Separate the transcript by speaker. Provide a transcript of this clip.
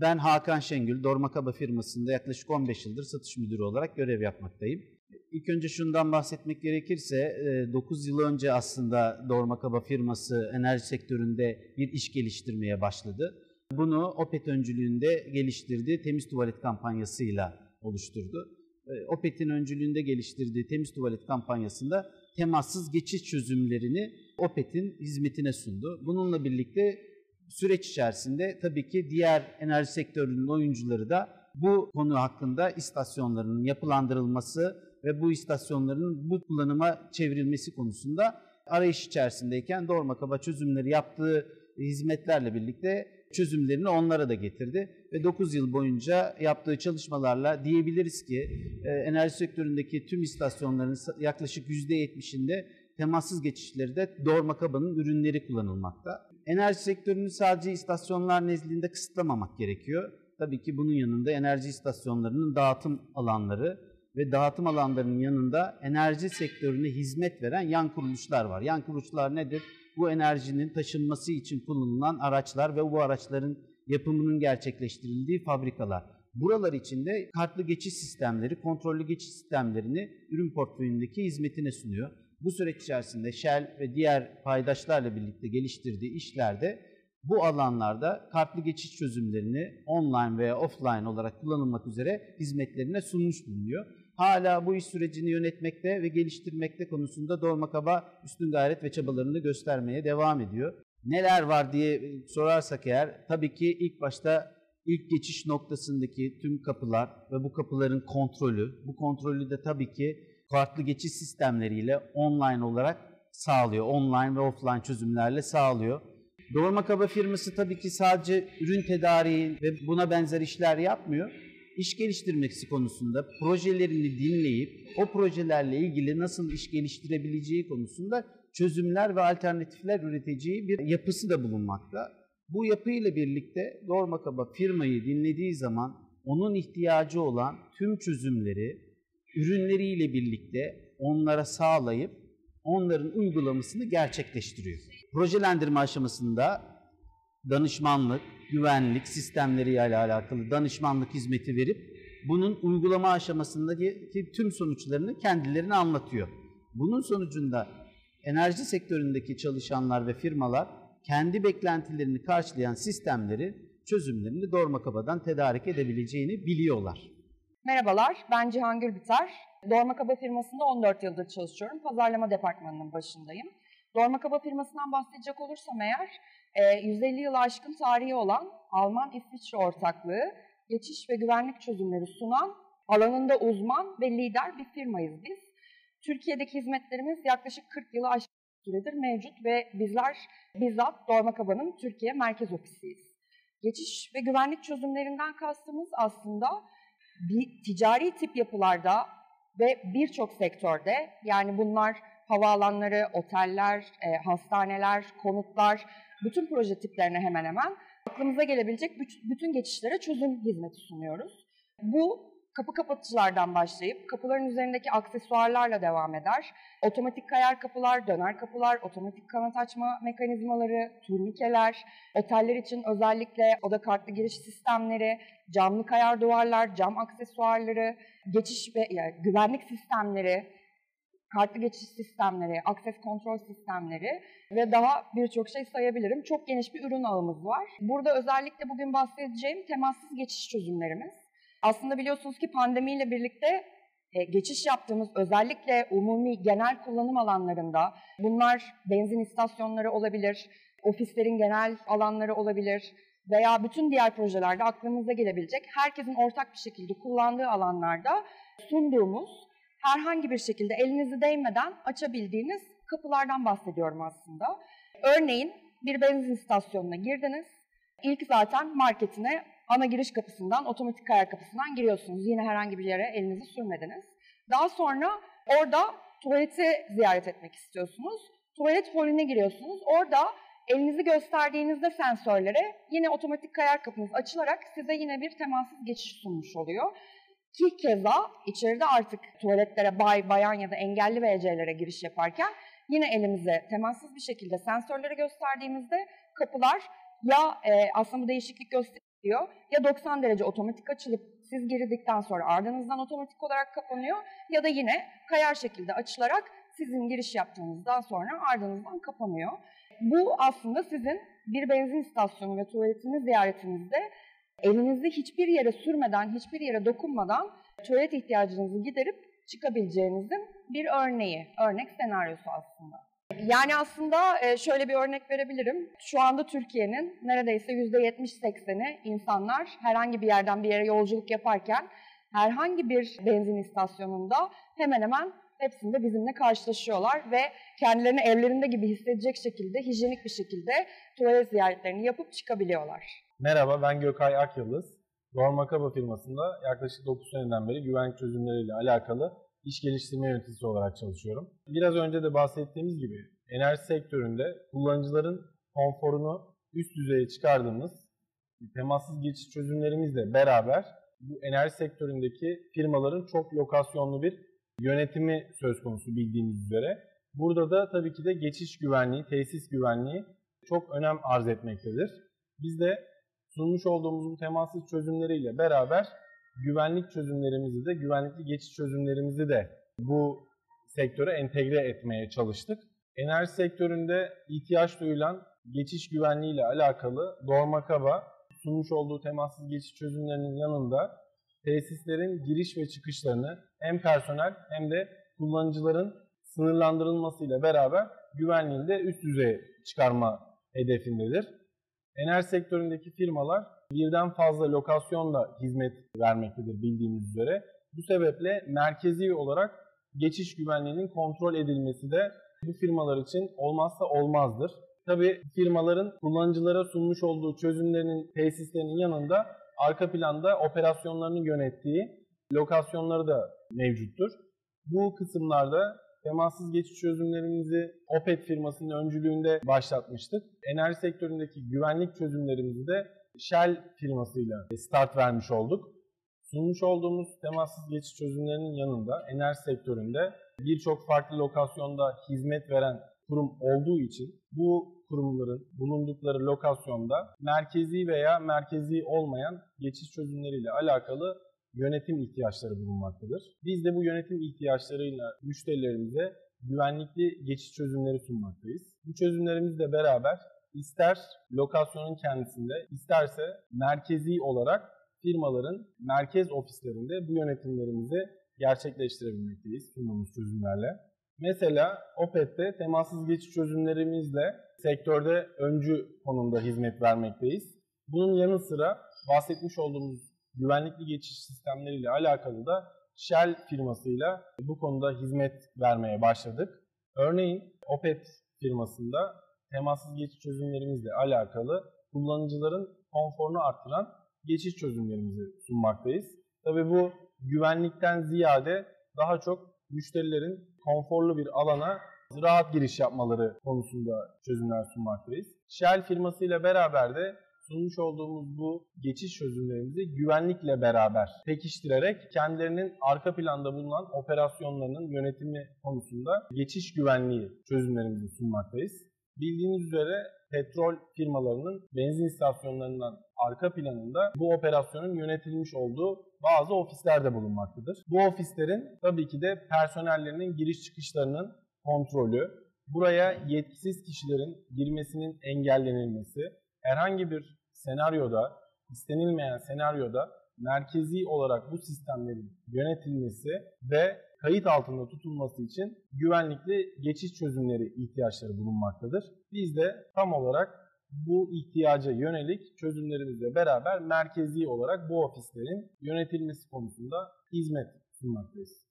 Speaker 1: Ben Hakan Şengül, Dormakaba firmasında yaklaşık 15 yıldır satış müdürü olarak görev yapmaktayım. İlk önce şundan bahsetmek gerekirse 9 e, yıl önce aslında Dormakaba firması enerji sektöründe bir iş geliştirmeye başladı. Bunu Opet öncülüğünde geliştirdiği temiz tuvalet kampanyasıyla oluşturdu. E, Opet'in öncülüğünde geliştirdiği temiz tuvalet kampanyasında temassız geçiş çözümlerini Opet'in hizmetine sundu. Bununla birlikte süreç içerisinde tabii ki diğer enerji sektörünün oyuncuları da bu konu hakkında istasyonlarının yapılandırılması ve bu istasyonların bu kullanıma çevrilmesi konusunda arayış içerisindeyken Dormakaba çözümleri yaptığı hizmetlerle birlikte çözümlerini onlara da getirdi. Ve 9 yıl boyunca yaptığı çalışmalarla diyebiliriz ki e, enerji sektöründeki tüm istasyonların yaklaşık %70'inde temassız geçişlerde Dormakaba'nın ürünleri kullanılmakta. Enerji sektörünü sadece istasyonlar nezdinde kısıtlamamak gerekiyor. Tabii ki bunun yanında enerji istasyonlarının dağıtım alanları ve dağıtım alanlarının yanında enerji sektörüne hizmet veren yan kuruluşlar var. Yan kuruluşlar nedir? Bu enerjinin taşınması için kullanılan araçlar ve bu araçların yapımının gerçekleştirildiği fabrikalar. Buralar içinde kartlı geçiş sistemleri, kontrollü geçiş sistemlerini ürün portföyündeki hizmetine sunuyor. Bu süreç içerisinde Shell ve diğer paydaşlarla birlikte geliştirdiği işlerde bu alanlarda kartlı geçiş çözümlerini online veya offline olarak kullanılmak üzere hizmetlerine sunmuş bulunuyor. Hala bu iş sürecini yönetmekte ve geliştirmekte konusunda Dormakaba üstün gayret ve çabalarını göstermeye devam ediyor. Neler var diye sorarsak eğer tabii ki ilk başta ilk geçiş noktasındaki tüm kapılar ve bu kapıların kontrolü, bu kontrolü de tabii ki farklı geçiş sistemleriyle online olarak sağlıyor. Online ve offline çözümlerle sağlıyor. Doğurma Kaba firması tabii ki sadece ürün tedariği ve buna benzer işler yapmıyor. İş geliştirmesi konusunda projelerini dinleyip o projelerle ilgili nasıl iş geliştirebileceği konusunda çözümler ve alternatifler üreteceği bir yapısı da bulunmakta. Bu yapıyla birlikte Doğurma Kaba firmayı dinlediği zaman onun ihtiyacı olan tüm çözümleri ürünleriyle birlikte onlara sağlayıp onların uygulamasını gerçekleştiriyor. Projelendirme aşamasında danışmanlık, güvenlik sistemleriyle alakalı danışmanlık hizmeti verip bunun uygulama aşamasındaki tüm sonuçlarını kendilerine anlatıyor. Bunun sonucunda enerji sektöründeki çalışanlar ve firmalar kendi beklentilerini karşılayan sistemleri, çözümlerini Dormakaba'dan tedarik edebileceğini biliyorlar.
Speaker 2: Merhabalar, ben Cihangir Biter. Dorma Kaba firmasında 14 yıldır çalışıyorum. Pazarlama departmanının başındayım. Dorma Kaba firmasından bahsedecek olursam eğer, 150 e, yıl aşkın tarihi olan Alman-İsviçre ortaklığı, geçiş ve güvenlik çözümleri sunan, alanında uzman ve lider bir firmayız biz. Türkiye'deki hizmetlerimiz yaklaşık 40 yılı aşkın süredir mevcut ve bizler bizzat Dorma Kaba'nın Türkiye merkez ofisiyiz. Geçiş ve güvenlik çözümlerinden kastımız aslında ticari tip yapılarda ve birçok sektörde yani bunlar havaalanları, oteller, e, hastaneler, konutlar, bütün proje tiplerine hemen hemen aklımıza gelebilecek bütün geçişlere çözüm hizmeti sunuyoruz. Bu kapı kapatıcılardan başlayıp kapıların üzerindeki aksesuarlarla devam eder. Otomatik kayar kapılar, döner kapılar, otomatik kanat açma mekanizmaları, turnikeler, oteller için özellikle oda kartlı giriş sistemleri, camlı kayar duvarlar, cam aksesuarları, geçiş ve yani güvenlik sistemleri, kartlı geçiş sistemleri, akses kontrol sistemleri ve daha birçok şey sayabilirim. Çok geniş bir ürün ağımız var. Burada özellikle bugün bahsedeceğim temassız geçiş çözümlerimiz. Aslında biliyorsunuz ki pandemiyle birlikte e, geçiş yaptığımız özellikle umumi genel kullanım alanlarında bunlar benzin istasyonları olabilir, ofislerin genel alanları olabilir veya bütün diğer projelerde aklınıza gelebilecek herkesin ortak bir şekilde kullandığı alanlarda sunduğumuz herhangi bir şekilde elinizi değmeden açabildiğiniz kapılardan bahsediyorum aslında. Örneğin bir benzin istasyonuna girdiniz. İlk zaten marketine ana giriş kapısından, otomatik kayar kapısından giriyorsunuz. Yine herhangi bir yere elinizi sürmediniz. Daha sonra orada tuvaleti ziyaret etmek istiyorsunuz. Tuvalet holüne giriyorsunuz. Orada elinizi gösterdiğinizde sensörlere yine otomatik kayar kapınız açılarak size yine bir temassız geçiş sunmuş oluyor. Ki keza içeride artık tuvaletlere bay, bayan ya da engelli VC'lere giriş yaparken yine elimize temassız bir şekilde sensörleri gösterdiğimizde kapılar ya e, aslında bu değişiklik göster diyor. Ya 90 derece otomatik açılıp siz girdikten sonra ardınızdan otomatik olarak kapanıyor ya da yine kayar şekilde açılarak sizin giriş yaptığınızdan sonra ardınızdan kapanıyor. Bu aslında sizin bir benzin istasyonu ve tuvaletini ziyaretinizde elinizi hiçbir yere sürmeden, hiçbir yere dokunmadan tuvalet ihtiyacınızı giderip çıkabileceğinizin bir örneği, örnek senaryosu aslında. Yani aslında e, şöyle bir örnek verebilirim. Şu anda Türkiye'nin neredeyse %70-80'i insanlar herhangi bir yerden bir yere yolculuk yaparken herhangi bir benzin istasyonunda hemen hemen hepsinde bizimle karşılaşıyorlar ve kendilerini evlerinde gibi hissedecek şekilde, hijyenik bir şekilde tuvalet ziyaretlerini yapıp çıkabiliyorlar.
Speaker 3: Merhaba ben Gökay Akyıldız. Dormakaba firmasında yaklaşık 9 seneden beri güvenlik çözümleriyle alakalı iş geliştirme yöneticisi olarak çalışıyorum. Biraz önce de bahsettiğimiz gibi enerji sektöründe kullanıcıların konforunu üst düzeye çıkardığımız temassız geçiş çözümlerimizle beraber bu enerji sektöründeki firmaların çok lokasyonlu bir yönetimi söz konusu bildiğiniz üzere. Burada da tabii ki de geçiş güvenliği, tesis güvenliği çok önem arz etmektedir. Biz de sunmuş olduğumuz bu temassız çözümleriyle beraber güvenlik çözümlerimizi de, güvenlikli geçiş çözümlerimizi de bu sektöre entegre etmeye çalıştık. Enerji sektöründe ihtiyaç duyulan geçiş güvenliği ile alakalı Dormakaba sunmuş olduğu temassız geçiş çözümlerinin yanında tesislerin giriş ve çıkışlarını hem personel hem de kullanıcıların sınırlandırılmasıyla beraber güvenliğini de üst düzeye çıkarma hedefindedir. Enerji sektöründeki firmalar birden fazla lokasyonda hizmet vermektedir bildiğiniz üzere. Bu sebeple merkezi olarak geçiş güvenliğinin kontrol edilmesi de bu firmalar için olmazsa olmazdır. Tabi firmaların kullanıcılara sunmuş olduğu çözümlerinin tesislerinin yanında arka planda operasyonlarını yönettiği lokasyonları da mevcuttur. Bu kısımlarda temassız geçiş çözümlerimizi Opet firmasının öncülüğünde başlatmıştık. Enerji sektöründeki güvenlik çözümlerimizi de Shell firmasıyla start vermiş olduk. Sunmuş olduğumuz temassız geçiş çözümlerinin yanında enerji sektöründe birçok farklı lokasyonda hizmet veren kurum olduğu için bu kurumların bulundukları lokasyonda merkezi veya merkezi olmayan geçiş çözümleriyle alakalı yönetim ihtiyaçları bulunmaktadır. Biz de bu yönetim ihtiyaçlarıyla müşterilerimize güvenlikli geçiş çözümleri sunmaktayız. Bu çözümlerimizle beraber ister lokasyonun kendisinde isterse merkezi olarak firmaların merkez ofislerinde bu yönetimlerimizi gerçekleştirebilmekteyiz sunduğumuz çözümlerle. Mesela Opet'te temassız geçiş çözümlerimizle sektörde öncü konumda hizmet vermekteyiz. Bunun yanı sıra bahsetmiş olduğumuz güvenlikli geçiş sistemleriyle alakalı da Shell firmasıyla bu konuda hizmet vermeye başladık. Örneğin Opet firmasında temassız geçiş çözümlerimizle alakalı kullanıcıların konforunu arttıran geçiş çözümlerimizi sunmaktayız. Tabi bu güvenlikten ziyade daha çok müşterilerin konforlu bir alana rahat giriş yapmaları konusunda çözümler sunmaktayız. Shell firmasıyla beraber de sunmuş olduğumuz bu geçiş çözümlerimizi güvenlikle beraber pekiştirerek kendilerinin arka planda bulunan operasyonlarının yönetimi konusunda geçiş güvenliği çözümlerimizi sunmaktayız. Bildiğiniz üzere petrol firmalarının benzin istasyonlarından arka planında bu operasyonun yönetilmiş olduğu bazı ofisler de bulunmaktadır. Bu ofislerin tabii ki de personellerinin giriş çıkışlarının kontrolü, buraya yetkisiz kişilerin girmesinin engellenilmesi, herhangi bir senaryoda, istenilmeyen senaryoda merkezi olarak bu sistemlerin yönetilmesi ve kayıt altında tutulması için güvenlikli geçiş çözümleri ihtiyaçları bulunmaktadır. Biz de tam olarak bu ihtiyaca yönelik çözümlerimizle beraber merkezi olarak bu ofislerin yönetilmesi konusunda hizmet sunmaktayız.